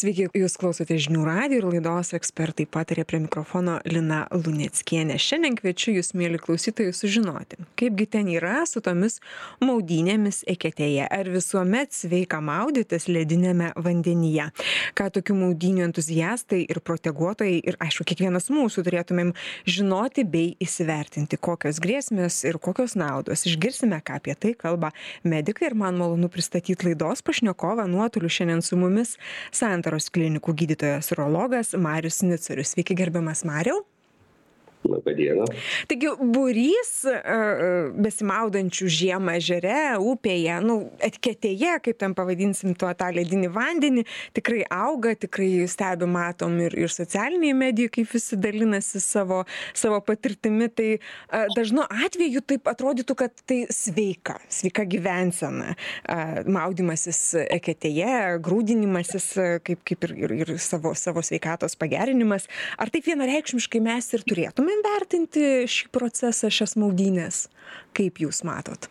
sveiki jūs klausote žinių radijo ir laidos ekspertai pataria prie mikrofono lina luneckienė. Šiandien kviečiu jus mieli klausytojai sužinoti kaipgi ten yra su tomis maudynėmis eketėje. Ar visuomet sveika maudytis lediniame vandenyje? Ką tokių maudynių entuziastai ir proteguotojai ir aišku kiekvienas mūsų turėtumėm žinoti bei įsivertinti kokios grėsmės ir kokios naudos. Išgirsime ką apie tai kalba medikai ir man malonu pristatyt laidos pašnekovą nuotoliu šiandien su mumis santaros klinikų gydytojas urologas marius niuciurius sveiki gerbiamas mariau Labą dieną. Taigi būrys besimaudančių žiemą ežere, upėje, nu, etiketėje, kaip ten pavadinsim tuo tą ledinį vandenį, tikrai auga, tikrai stebi, matom ir, ir socialiniai medijai, kaip visi dalinasi savo, savo patirtimi. Tai dažnu atveju taip atrodytų, kad tai sveika, sveika gyvensena. Maudimasis eketėje, grūdinimasis, kaip, kaip ir, ir, ir savo, savo sveikatos pagerinimas. Ar taip vienareikšmiškai mes ir turėtume galėtumėm vertinti šį procesą, šias maudynės? Kaip jūs matot?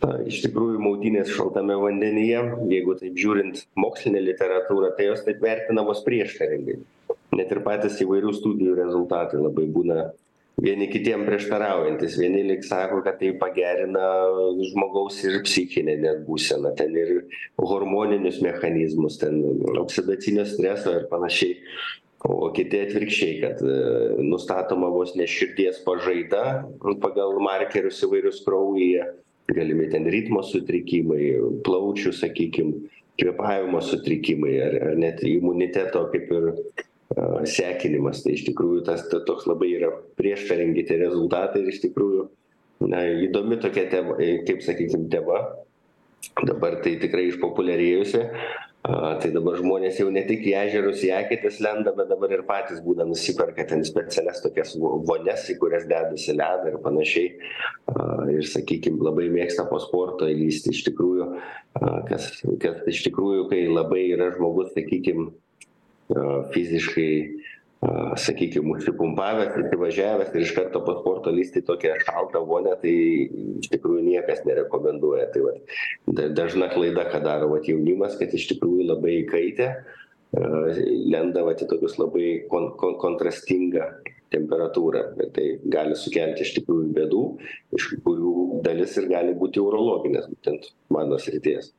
Na, iš tikrųjų, maudynės šaltame vandenyje, jeigu taip žiūrint mokslinę literatūrą, tai jos taip vertinamos prieštaringai. Net ir patys įvairių studijų rezultatai labai būna vieni kitiem prieštaraujantis. Vieni lik sako, kad tai pagerina žmogaus ir psichinę net būseną, ten ir hormoninius mechanizmus, ten oksidacinio streso ir panašiai o kiti atvirkščiai kad e, nustatoma vos ne širdies pažaida pagal markerius įvairius kraujyje galimi ten ritmo sutrikimai plaučių sakykim kvėpavimo sutrikimai ar ar net imuniteto kaip ir sekinimas. Tai iš tikrųjų tas toks labai yra prieštaringi tie rezultatai ir iš tikrųjų na įdomi tokia tema kaip sakykim tema dabar tai tikrai išpopuliarėjusi a tai dabar žmonės jau ne tik į ežerus į eketes lenda bet dabar ir patys būna nusiperka ten specialias tokias vonias į kurias dedasi ledą ir panašiai. A ir sakykim labai mėgsta po sporto įlįsti. Iš tikrųjų a kas kas iš tikrųjų kai labai yra žmogus sakykim a fiziškai a sakykim užsipumpavęs įsivažiavęs ir iš karto po sporto lįsti į tokią šaltą vonią tai iš tikrųjų niekas nerekomenduoja. Tai vat da dažna klaida ką daro vat jaunimas kad iš tikrųjų labai įkaitę a lenda vat į tokius labai kon kon kontrastingą temperatūrą. Ir tai gali sukelti iš tikrųjų bėdų iš kurių dalis ir gali būti urologinės būtent mano srities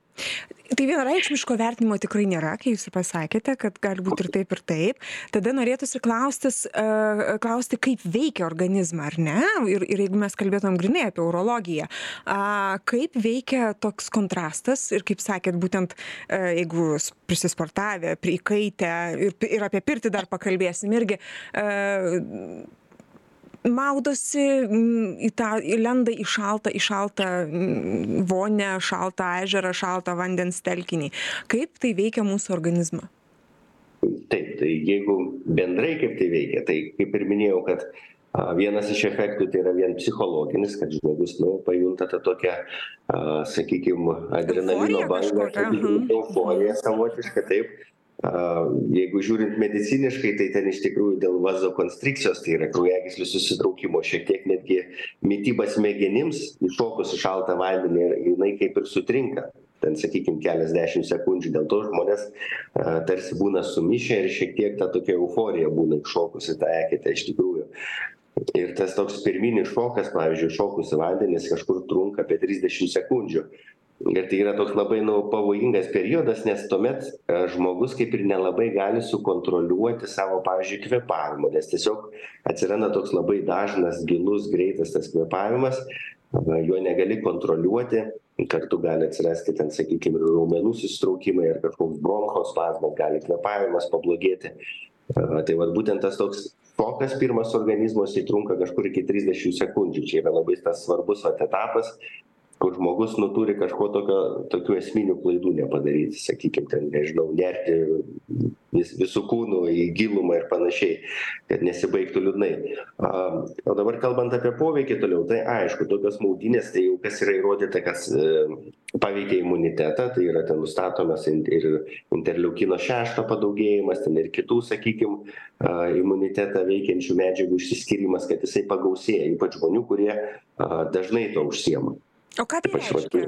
Tai vienareikšmiško vertinimo tikrai nėra, kai jūs ir pasakėte, kad gali būti ir taip, ir taip. Tada norėtųsi klaustis, uh, klausti, kaip veikia organizmą, ar ne? Ir, ir jeigu mes kalbėtumėm grinai apie urologiją, kaip veikia toks kontrastas ir, kaip sakėt, būtent uh, jeigu prisisportavę, prikaitę ir, ir apie pirtį dar pakalbėsim irgi. Maudosi į tą įlenda į šaltą į šaltą vonią šaltą ežerą šaltą vandens telkinį. Kaip tai veikia mūsų organizmą? Taip tai jeigu bendrai kaip tai veikia tai kaip ir minėjau kad vienas iš efektų tai yra vien psichologinis kad žmogus nu pajunta tą tokią a sakykim adrenalino bangą euforiją savotišką taip jeigu žiūrint mediciniškai tai ten iš tikrųjų dėl vazokonstrikcijos tai yra kraujagyslių susitraukimo šiek tiek netgi mityba smegenims įšokus į šaltą vandenį jinai kaip ir sutrinka. Ten sakykim keliasdešim sekundžių. Dėl to žmonės a tarsi būna sumišę ir šiek tiek ta tokia euforija būna įšokus į tą eketę iš tikrųjų. Ir tas toks pirminis šokas pavyzdžiui įšokus į vandenį kažkur trunka apie trisdešim sekundžių ir tai yra toks labai nu pavojingas periodas nes tuomet žmogus kaip ir nelabai gali sukontroliuoti savo pavyzdžiui kvėpavimo nes tiesiog atsiranda toks labai dažnas gilus greitas tas kvėpavimas jo negali kontroliuoti kartu gali atsirasti ten sakykim ir raumenų susitraukimai ar kažkoks bronchospazmas gali kvėpavimas pablogėti. Tai vat būtent tas toks šokas pirmas organizmo jisai trunka kažkur iki trisdešim sekundžių. Čia yra labai svarbus vat etapas kur žmogus nu turi kažko tokio tokių esminių klaidų nepadaryti sakykim ten nežinau nerti vis visu kūnu į gilumą ir panašiai kad nesibaigtų liūdnai. A o dabar kalbant apie poveikį toliau tai aišku tokios maudynės tai jau kas yra įrodyta kas e, paveikia imunitetą tai yra ten nustatomas ir interleukino šešto padaugėjimas ten ir kitų sakykim a imunitetą veikiančių medžiagų išsiskyrimas kad jisai pagausėja ypač žmonių kurie a dažnai tuo užsiema o ką tai reiškia?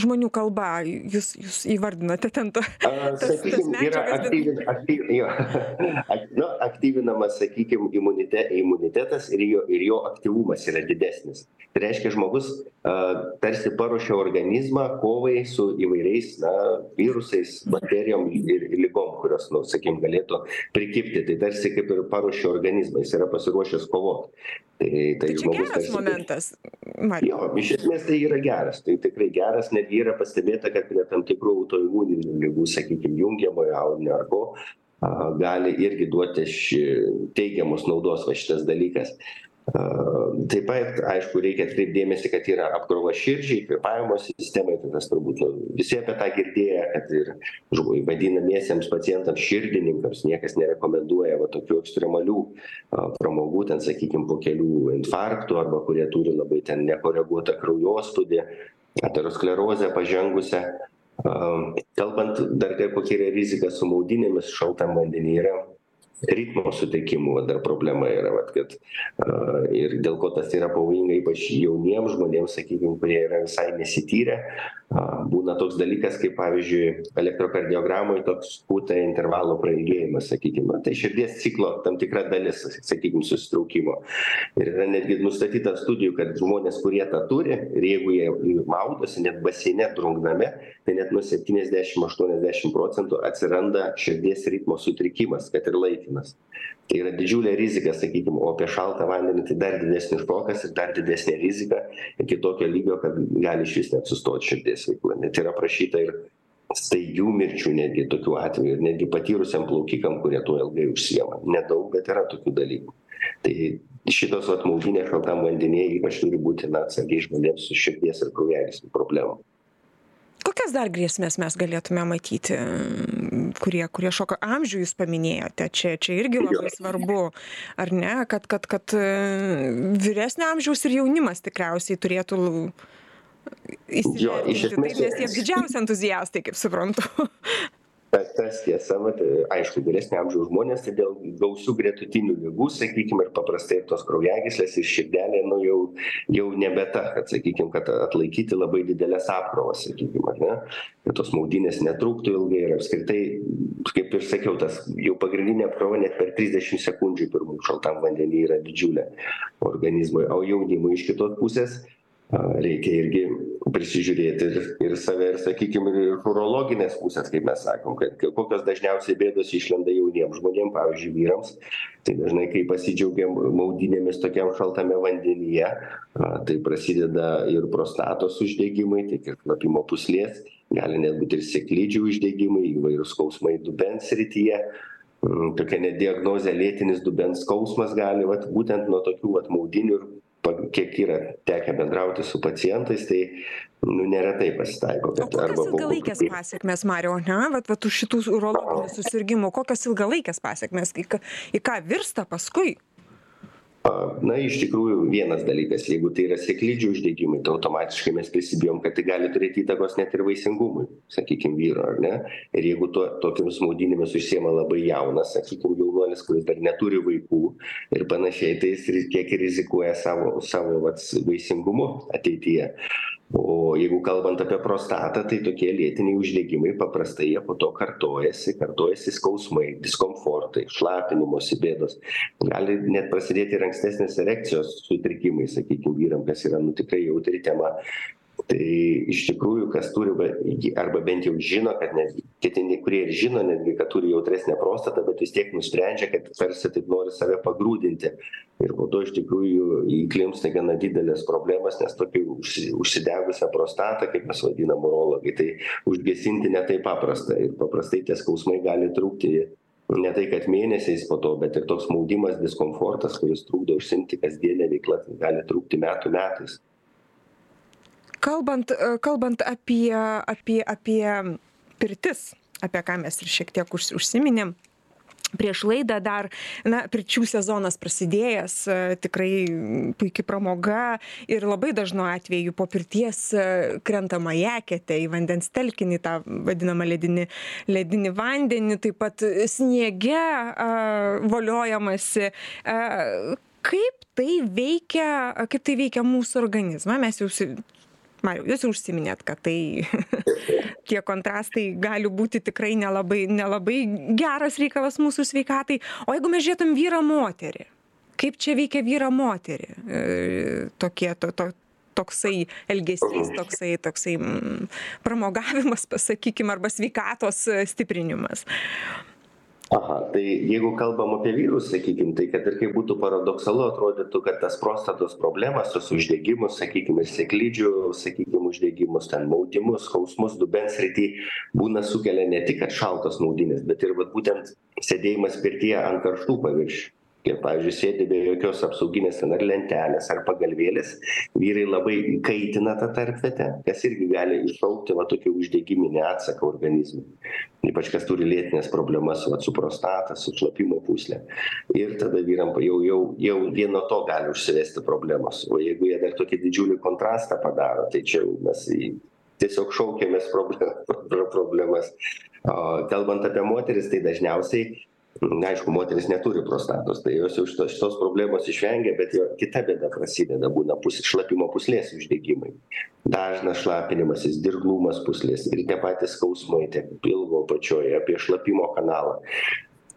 žmonių kalba jūs jūs įvardinote ten to tas sakykim yra aktyvin akty jo. Ak nu aktyvinamas sakykim imunite imunitetas ir jo ir jo aktyvumas yra didesnis. Tai reiškia žmogus a tarsi paruošia organizmą kovai su įvairiais na virusais bakterijom ir ligom kurios nu sakykim galėtų prikibti. Tai tarsi kaip ir paruošia organizmą jis yra pasiruošęs kovot. Tai tai tai žmogus tarsi jo iš esmės tai yra geras tai tikrai geras netgi yra pastebėta kad prie tam tikrų autoimuninių ligų sakykim jungiamojo audinio ar ko a gali irgi duoti ši teigiamos naudos va šitas dalykas taip pat aišku reikia atkreipt dėmesį kad yra apkrova širdžiai kvėpavimo sistemai tai tas turbūt nu visi apie tą girdėję kad ir žmo vadinamiesiems pacientams širdininkams niekas nerekomenduoja va tokių ekstremalių pramogų ten sakykim po kelių infarktų arba kurie turi labai ten nekoreguotą kraujospūdį aterosklerozę pažengusią. A kalbant dar kokia yra rizika su maudynėmis šaltam vandeny yra ritmo sutrikimų va dar problema yra vat kad a ir dėl ko tas yra pavojinga ypač jauniem žmonėm sakykim kurie yra visai nesityrę a būna toks dalykas kaip pavyzdžiui elektrokardiogramoj toks kūta intervalo prailgėjimas sakykim na tai širdies ciklo tam tikra dalis sakykim susitraukimo. Ir yra netgi nustatyta studijų kad žmonės kurie tą turi ir jeigu jie maudosi net baseine drungname tai net nuo septyniasdešim aštuoniasdešim procentų atsiranda širdies ritmo sutrikimas kad ir laikinas tai yra didžiulė rizika sakykim o apie šaltą vandenį tai dar didesnis šokas ir dar didesnė rizika iki tokio lygio kad gali išvis net sustot širdies veikla. Net yra aprašyta ir staigių mirčių netgi tokių atvejų ir netgi patyrusiem plaukikam kurie tuo ilgai užsiima. Nedaug bet yra tokių dalykų. Tai šitos vat maudynės šaltam vandenyje ypač turi būti na atsargiais žmonėms su širdies ir kraujagyslių problemom kokias dar grėsmes mes galėtume matyti kurie kurie šoka amžių jūs paminėjote? Čia čia irgi labai svarbu ar ne? Kad kad kad vyresnio amžiaus ir jaunimas tikriausiai turėtų įsivertinti. nes jie didžiausi entuziastai kaip suprantu tas tas tiesa vat aišku vyresnio amžiaus žmonės tai dėl gausių gretutinių ligų sakykim ir paprastai tos kraujagyslės ir širdelė nu jau jau nebe ta kad sakykim kad atlaikyti labai dideles apkrovas sakykim ar ne? Kad tos maudynės netruktų ilgai ir apskritai kaip ir sakiau tas jau pagrindinė apkrova net per trisdešim sekundžių pirmų šaltam vandeny yra didžiulė organizmui o jaunimui iš kitos pusės reikia irgi prisižiūrėti ir ir save ir sakykim ir iš urologinės pusės kaip mes sakom kad kokios dažniausiai bėdos išlenda jauniem žmonėm pavyzdžiui vyrams. Tai dažnai kai pasidžiaugiam maudynėmis tokiam šaltame vandenyje tai prasideda ir prostatos uždegimai tiek ir šlapimo pūslės gali net būt ir sėklidžių uždegimai įvairūs skausmai dubens srityje. Tokia net diagnozė lėtinis dubens skausmas gali vat būtent nuo tokių vat maudynių ir kiek yra tekę bendrauti su pacientais tai nu neretai pasitaiko o kokios ilgalaikės pasekmės mariau ane vat vat už šitų urologinių susirgimų kokios ilgalaikės pasekmės į ką į ką virsta paskui? Na iš tikrųjų vienas dalykas jeigu tai yra sėklidžių uždegimai tai automatiškai mes prisibijom kad tai gali turėti įtakos net ir vaisingumui sakykim vyro ar ne? Ir jeigu tuo tokiomis maudynėmis užsiima labai jaunas sakykim jaunuolis kuris dar neturi vaikų ir panašiai tai jis kiek ir rizikuoja savo savo vat vaisingumu ateityje. O jeigu kalbant apie prostatą tai tokie lėtiniai uždegimai paprastai jie po to kartojasi kartojasi skausmai diskomfortai šlapinimosi bėdos. Gali net prasidėti ir ankstesnės erekcijos sutrikimai sakykim vyram kas yra nu tikrai jautri tema. Tai iš tikrųjų kas turi arba bent jau žino kad netgi kiti kurie ir žino netgi kad turi jautresnę prostatą bet vis tiek nusprendžia kad tarsi taip nori save pagrūdinti. Ir po to iš tikrųjų įklimpsta į gana dideles problemas nes tokią užsi užsidegusią prostatą kaip mes vadinam urologai tai užgesinti ne taip paprasta. Ir paprastai tie skausmai gali trukti ne tai kad mėnesiais po to bet ir toks maudimas diskomfortas kuris trukdo užsiimti kasdiene veikla gali trukti metų metais. Kalbant kalbant apie apie apie pirtis apie ką mes ir šiek tiek už užsiminėm. Prieš laidą dar na pirčių sezonas prasidėjęs tikrai puiki pramoga ir labai dažnu atveju po pirties krentama į eketę į vandens telkinį tą vadinamą ledinį ledinį vandenį taip pat sniege a voliojamasi. A kaip tai veikia kaip tai veikia mūsų organizmą? Mes jau mariau jūs užsiminėt kad tai tie kontrastai gali būti tikrai nelabai nelabai geras reikalas mūsų sveikatai. O jeigu mes žiūrėtum vyrą moterį kaip čia veikia vyrą moterį? E, tokie to, to, toksai elgesys, toksai, toksai mm, pramogavimas, pasakykim, arba sveikatos e, stiprinimas aha tai jeigu kalbam apie vyrus sakykim tai kad ir kaip būtų paradoksalu atrodytų kad tas prostatos problemas tuos uždegimus sakykim ir sėklidžių sakykim uždegimus ten maudimus skausmus dubens srity būna sukelia ne tik kad šaltos maudynės bet ir vat būtent sėdėjimas pirtyje ant karštų paviršių ir pavyzdžiui sėdi be jokios apsauginės ten ar lentelės ar pagalvėlės vyrai labai įkaitina tą tarpvietę kas irgi gali iššaukti va tokį uždegiminį atsaką organizme ypač kas turi lėtines problemas vat su prostata su šlapimo pūsle ir tada vyram jau jau jau vien nuo to gali užsivesti problemos. O jeigu jie dar tokį didžiulį kontrastą padaro tai čia jau mes į tiesiog šaukiamės problem problemas. O kalbant apie moteris tai dažniausiai aišku moterys neturi prostatos tai jos jau šitos šitos problemos išvengia bet jo kita bėda prasideda būna pus šlapimo pūslės uždegimai. Dažnas šlapinimasis dirglumas pūslės ir tie patys skausmai tiek pilvo apačioj apie šlapimo kanalą.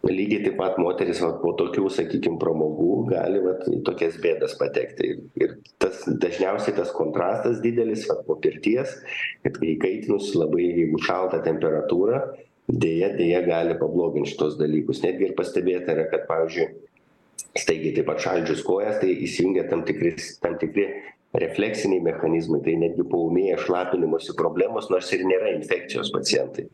Lygiai taip pat moterys vat po tokių sakykim pramogų gali vat į tokias bėdas patekti. Ir ir tas dažniausiai tas kontrastas didelis vat po pirties kad įkaitinus labai jeigu šalta temperatūra deja deja gali pablogint šituos dalykus. Netgi ir pastebėta yra kad pavyzdžiui staigiai taip atšaldžius kojas tai įsijungia tam tikri tam tikri refleksiniai mechanizmai tai netgi paūmėja šlapinimosi problemos nors ir nėra infekcijos pacientai.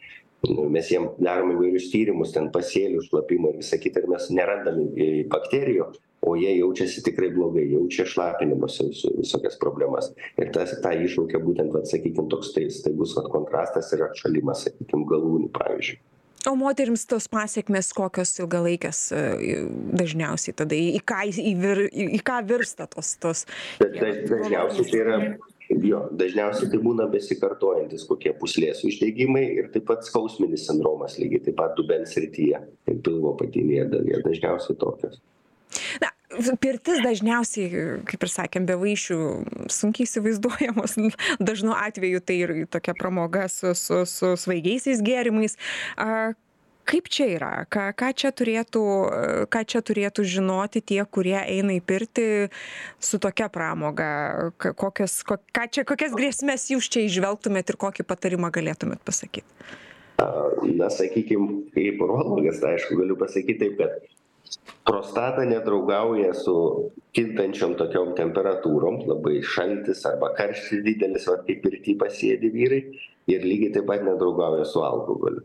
Nu mes jiem darom įvairius tyrimus ten pasėlių šlapimo ir visa kita ir mes nerandam bakterijų o jie jaučiasi tikrai blogai jaučia šlapinimosi viso visokias problemas. Ir tas tą iššaukia būtent vat sakykim toks tai staigus vat kontrastas ir atšalimas sakykim galūnių pavyzdžiui. O moterims tos pasekmės kokios ilgalaikės e, dažniausiai tada į ką į vir į ką virsta tos tos dažniausiai tai yra jo dažniausiai tai būna besikartojantys kokie pūslės uždegimai ir taip pat skausminis sindromas lygiai taip pat dubens srityje ir pilvo apatinėje dalyje dažniausiai tokios pirtis dažniausiai kaip ir sakėm be vaišių sunkiai įsivaizduojamos. Dažnu atveju tai ir tokia pramoga su su su svaigiaisiais gėrimais. A kaip čia yra? Ką ką čia turėtų ką čia turėtų žinoti tie kurie eina į pirtį su tokia pramoga? Kokias ko ką čia kokias grėsmes jūs čia įžvelgtumėt ir kokį patarimą galėtumėt pasakyt na sakykim kaip urologas tai aišku galiu pasakyt taip kad prostata nedraugauja su kintančiom tokiom temperatūrom labai šaltis arba karštis didelis vat kaip pirty pasėdi vyrai ir lygiai taip pat nedraugauja su alkoholiu.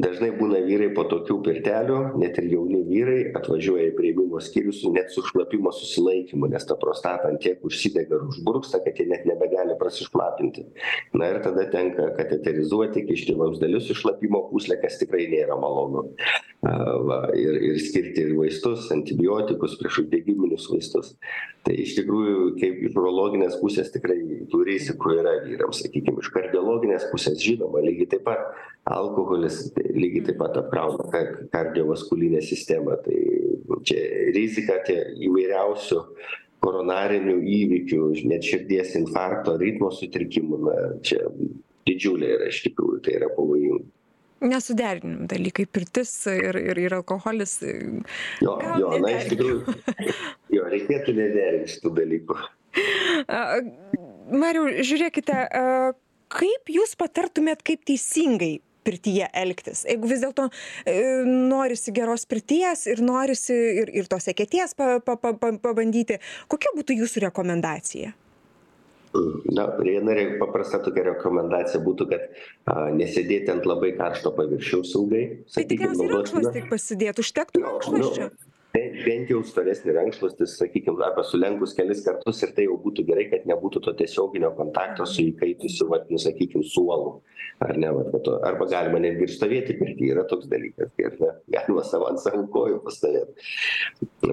Dažnai būna vyrai po tokių pirtelių net ir jauni vyrai atvažiuoja į priėmimo skyrius su net su šlapimo susilaikymu nes ta prostata ant tiek užsidega ir užburksta kad jie net nebegali prasišlapinti. Na ir tada tenka kateterizuoti kišti vamzdelius į šlapimo pūslę kas tikrai nėra malonu. A va ir ir skirti ir vaistus antibiotikus priešuždegiminius vaistus. Tai iš tikrųjų kaip iš urologinės pusės tikrai tų rizikų yra vyrams sakykim iš kardiologinės pusės žinoma lygiai taip pat alkoholis lygiai taip pat apkrauna ka kardiovaskulinę sistemą. Tai čia rizika tie įvairiausių koronarinių įvykių net širdies infarkto ritmo sutrikimų na čia didžiulė yra iš tikrųjų tai yra pavojinga nesuderinami dalykai. Pirtis ir ir ir alkoholis jo jo na iš tikrųjų jo reikėtų nederint šitų dalykų. Mariau žiūrėkite kaip jūs patartumėt kaip teisingai pirtyje elgtis? Jeigu vis dėlto e, norisi geros pirties ir norisi ir ir tos eketės pa pa pa pabandyti kokia būtų jūsų rekomendacija na viena paprasta tokia rekomendacija būtų kad a nesėdėti ant labai karšto paviršiaus ilgai tai tikriausiai rankšluostį pasidėt. Užtektų rankšluosčio? bent bent jau storesnį rankšluostį sakykim arba sulenkus kelis kartus ir tai jau būtų gerai kad nebūtų to tiesioginio kontakto su įkaitusiu vat nu sakykim suolu ar ne vat po to. Arba galima netgi ir stovėti pirty yra toks dalykas kai ar ne galima savo ant savų kojų pastovėt.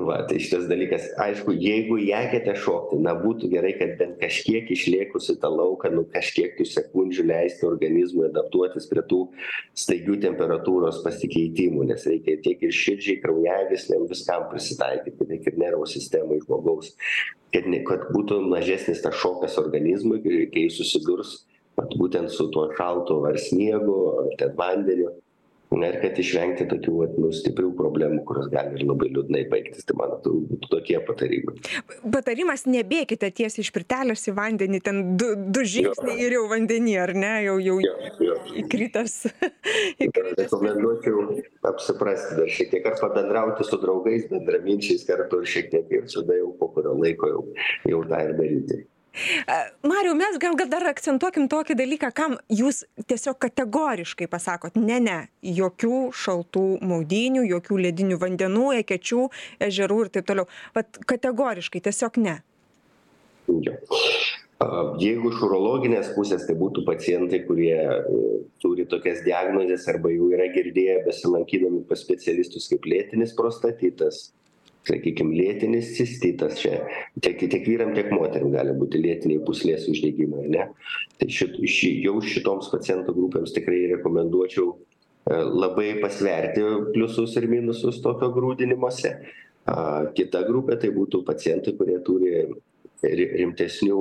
Va tai šitas dalykas aišku jeigu į eketę šokti na būtų gerai kad bent kažkiek išlėkus į tą lauką nu kažkiek tų sekundžių leisti organizmui adaptuotis prie tų staigių temperatūros pasikeitimų nes reikia tiek ir širdžiai kraujagyslėm vis viskam prisitaikyti tiek ir nervų sistemai žmogaus kad ne kad būtų mažesnis tas šokas organizmui kai jis susidurs vat būtent su tuo šaltu ar sniegu ar ten vandeniu na ir kad išvengti tokių vat nu stiprių problemų kurios gali ir labai liūdnai baigtis tai mano būtų tokie patarimai. Patarimas nebėkite tiesiai iš pirtelės į vandenį ten du du žingsniai ir jau vandeny ar ne? Jau jau įkritęs įkritęs. Rekomenduočiau apsiprasti dar šiek tiek ar pabendrauti su draugais bendraminčiais kartu ir šiek tiek ir tada jau po kurio laiko jau jau tą ir daryti mariau mes gal dar akcentuokim tokį dalyką kam jūs tiesiog kategoriškai pasakot ne ne jokių šaltų maudynių jokių ledinių vandenų ekečių ežerų ir taip toliau. Vat kategoriškai tiesiog ne. Jo. Jeigu iš urologinės pusės tai būtų pacientai, kurie e, turi tokias diagnozes arba jau yra girdėję besilankydami pas specialistus kaip lėtinis prostatitas, sakykim lėtinis cistitas čia. Tiek tiek vyram tiek moterim gali būti lėtiniai pūslės uždegimai ane tai šit ši jau šitoms pacientų grupėms tikrai rekomenduočiau e, labai pasverti pliusus ir minusus tokio grūdinimosi a kita grupė tai būtų pacientai kurie turi ri rimtesnių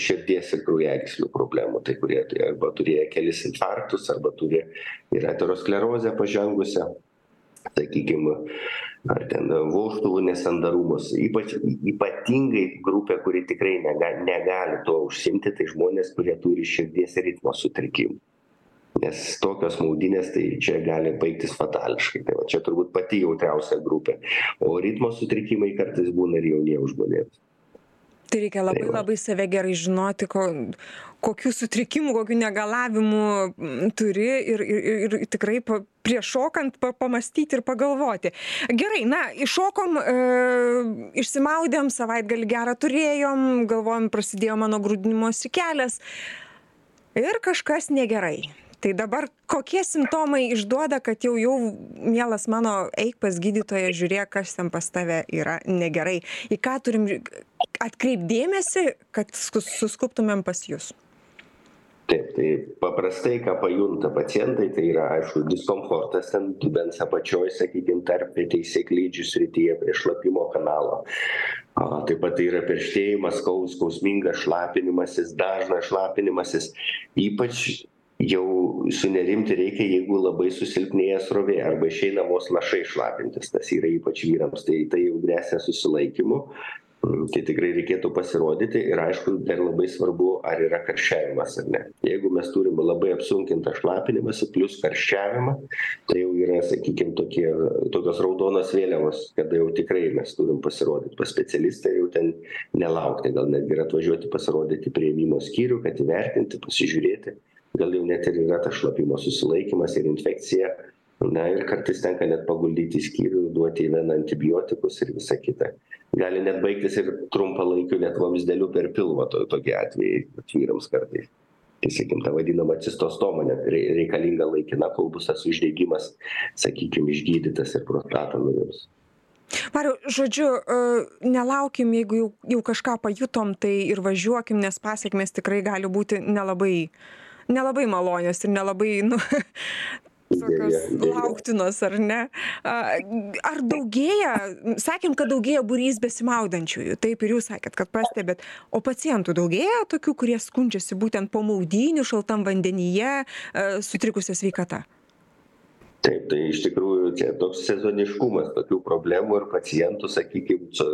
širdies ir kraujagyslių problemų. Tai kurie tai arba turėję kelis infarktus arba turi ir aterosklerozę pažengusią sakykim ar ten vožtuvų nesandarumus ypač ypatingai grupė kuri tikrai nega negali tuo užsiimti tai žmonės kurie turi širdies ritmo sutrikimų. Nes tokios maudynės tai čia gali baigtis fatališkai. Tai va čia turbūt pati jautriausia grupė. O ritmo sutrikimai kartais būna ir jauniem žmonėms. Tai reikia labai labai save gerai žinoti ko kokių sutrikimų kokių negalavimų turi ir ir ir tikrai pa prieš šokant pa pamąstyti ir pagalvoti. Gerai na įšokom e, išsimaudėm savaitgalį gerą turėjom galvojom prasidėjo mano grūdinimosi kelias ir kažkas negerai. Tai dabar kokie simptomai išduoda kad jau jau mielas mano eik pas gydytoją žiūrėk kas ten pas tave yra negerai. Į ką turim atkreipt dėmesį kad suskubtumėm pas jus taip tai paprastai ką pajunta pacientai tai yra aišku diskomfortas ten dubens apačioj sakykim tarpvietėj sėklidžių srityje prie šlapimo kanalo. A taip pat tai yra perštėjimas skau skausmingas šlapinimasis dažnas šlapinimasis. Ypač jau sunerimti reikia jeigu labai susilpnėja srovė arba išeina vos lašai šlapintis. Tas yra ypač vyrams tai tai jau gresia susilaikymu tai tikrai reikėtų pasirodyti ir aišku dar labai svarbu ar yra karščiavimas ar ne. Jeigu mes turim labai apsunkintą šlapinimąsi plius karščiavimą tai jau yra sakykim tokie tokios raudonos vėliavos kada jau tikrai mes turim pasirodyt pas specialistą jau ten nelaukti gal netgi ir atvažiuoti pasirodyti į priėmimo skyrių kad įvertinti pasižiūrėti. Gal jau net ir yra tas šlapimo susilaikymas ir infekcija na ir kartais tenka net paguldyti į skyrių duoti į veną antibiotikus ir visa kita. Gali net baigtis ir trumpalaikiu net vamzdeliu per pilvą to tokie atvejai vyrams kartais. Tai sakykim ta vadinama cistostoma net rei reikalinga laikina kol bus tas uždegimas sakykim išgydytas ir prostata nuirs mariau žodžiu e, nelaukim jeigu jau jau kažką pajutom tai ir važiuokim nes pasekmės tikrai gali būti nelabai nelabai malonios ir nelabai nu tokios lauktinos ar ne? Ar daugėja sakėm kad daugėja būrys besimaudančiųjų. Taip ir jūs sakėt kad pastebit o pacientų daugėja tokių kurie skundžiasi būtent po maudynių šaltam vandenyje sutrikusia sveikata? Taip tai iš tikrųjų čia toks sezoniškumas tokių problemų ir pacientų sakykim su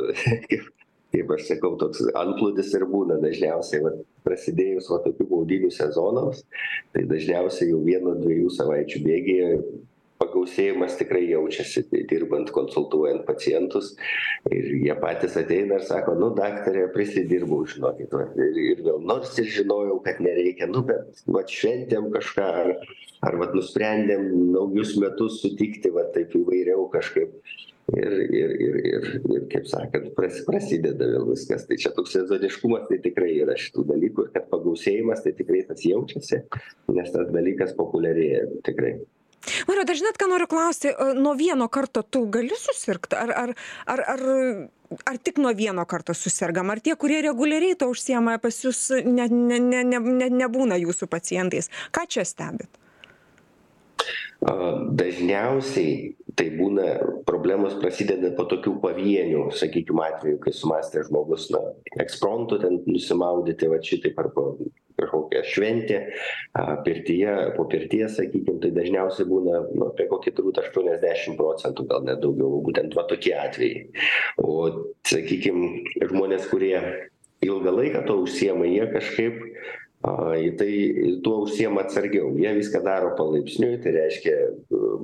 kaip aš sakau toks antplūdis ir būna dažniausiai vat prasidėjus va tokių maudynių sezonams tai dažniausiai jau vieno dviejų savaičių bėgyje pagausėjimas tikrai jaučiasi tai dirbant konsultuojant pacientus ir jie patys ateina ir sako nu daktare prisidirbau žinokit vat ir ir vėl nors ir žinojau kad nereikia nu bet vat šventėm kažką ar ar vat nusprendėm naujus metus sutikti va taip įvairiau kažkaip ir ir ir ir ir kaip sakant pras prasideda vėl viskas. Tai čia toks sezoniškumas tai tikrai yra šitų dalykų. Ir kad pagausėjimas tai tikrai tas jaučiasi nes tas dalykas populiarėja tikrai. Mariau dar žinot ką noriu klausti nuo vieno karto tu gali susirgt? Ar ar ar ar ar tik nuo vieno karto susergam ar tie kurie reguliariai tuo užsiema pas jus ne ne ne ne ne nebūna jūsų pacientais? Ką čia stebit dažniausiai tai būna problemos prasideda po tokių pavienių sakykim atvejų kai sumąstė žmogus na ekspromtu ten nusimaudyti vat šitaip arba kažkokia šventė a pirtyje po pirties sakykim tai dažniausiai būna nu apie kokį turbūt aštuoniasdešim procentų gal net daugiau būtent va tokie atvejai. O sakykim žmonės kurie ilgą laiką tuo užsiema jie kažkaip a į tai tuo užsiema atsargiau. Jie viską daro palaipsniui tai reiškia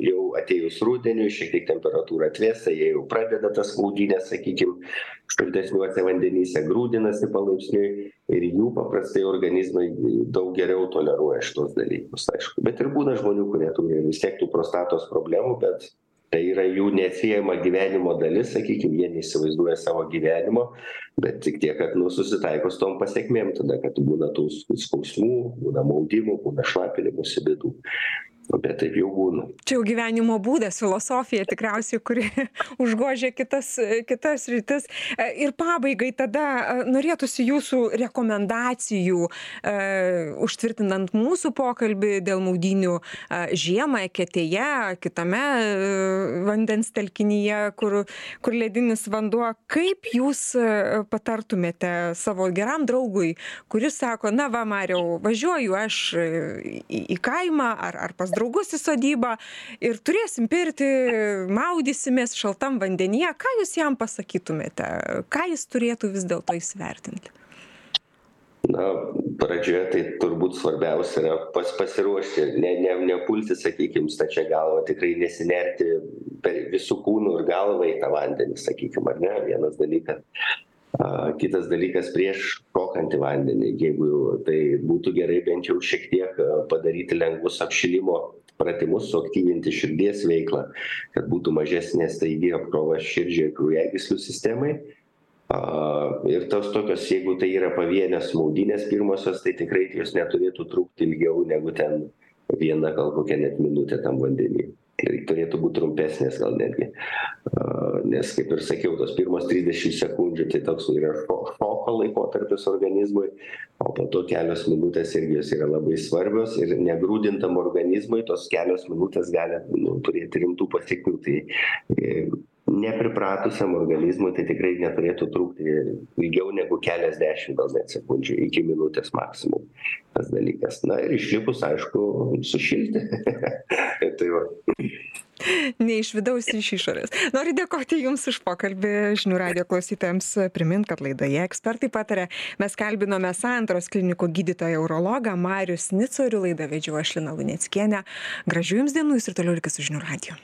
jau atėjus rudeniui šiek tiek temperatūra atvėsta jie jau pradeda tas maudynes sakykim šaltesniuose vandenyse grūdinasi palaipsniui ir jų paprastai organizmai daug geriau toleruoja šituos dalykus aišku. Bet ir būna žmonių kurie turi vis tiek tų prostatos problemų bet tai yra jų neatsiejama gyvenimo dalis sakykim jie neįsivaizduoja savo gyvenimo bet tik tiek kad nu susitaiko su tom pasekmėm tada kad būna tų skausmų būna maudimų būna šlapinimosi bėdų bet taip jau būna. Čia jau gyvenimo būdas filosofija tikriausiai kuri užgožia kitas kitas sritis e, ir pabaigai tada e, norėtųsi jūsų rekomendacijų e, užtvirtinant mūsų pokalbį dėl maudynių žiemą eketėje kitame vandens telkinyje kur kur ledinis vanduo. Kaip jūs patartumėte savo geram draugui kuris sako na va mariau važiuoju aš į kaimą ar ar pas draugus į sodybą ir turėsim pirtį maudysimės šaltam vandenyje. Ką jūs jam pasakytumėte? Ką jis turėtų vis dėlto įsivertinti? Na pradžioje tai turbūt svarbiausia yra pas pasiruošti ne ne nepulti sakykim stačia galva tikrai nesinerti per visu kūnu ir galva į tą vandenį sakykim ar ne? Vienas dalykas a kitas dalykas prieš šokant į vandenį jeigu tai būtų gerai bent jau šiek tiek padaryti lengvus apšilimo pratimus suaktyvinti širdies veiklą kad būtų mažesnė staigi apkrova širdžiai ir kraujagyslių sistemai. A ir tos tokios jeigu tai yra pavienės maudynės pirmosios tai tikrai jos neturėtų trukti ilgiau negu ten viena gal kokia net minutė tam vandeny turėtų būt trumpesnės gal netgi. Nes kaip ir sakiau tos pirmos trisdešim sekundžių tai toks yra šo šoko laikotarpis organizmui o po to kelios minutės irgi jos yra labai svarbios ir negrūdintam organizmui tos kelios minutės gali nu turėti rimtų pasekmių. Tai e nepripratusiam organizmui tai tikrai neturėtų trukti ilgiau negu keliasdešim gal net sekundžių iki minutės maksimum tas dalykas. Na ir išlipus aišku sušilti tai va. Ne iš vidaus iš išorės. Noriu dėkoti jums už pokalbį. Žinių radijo klausytojams primint kad laidoje ekspertai pataria. Mes kalbinome santaros klinikų gydytoją urologą marių snicorių laidą vedžiau aš lina luneckienė. Gražių jums dienų jūs ir toliau likit su žinių radiju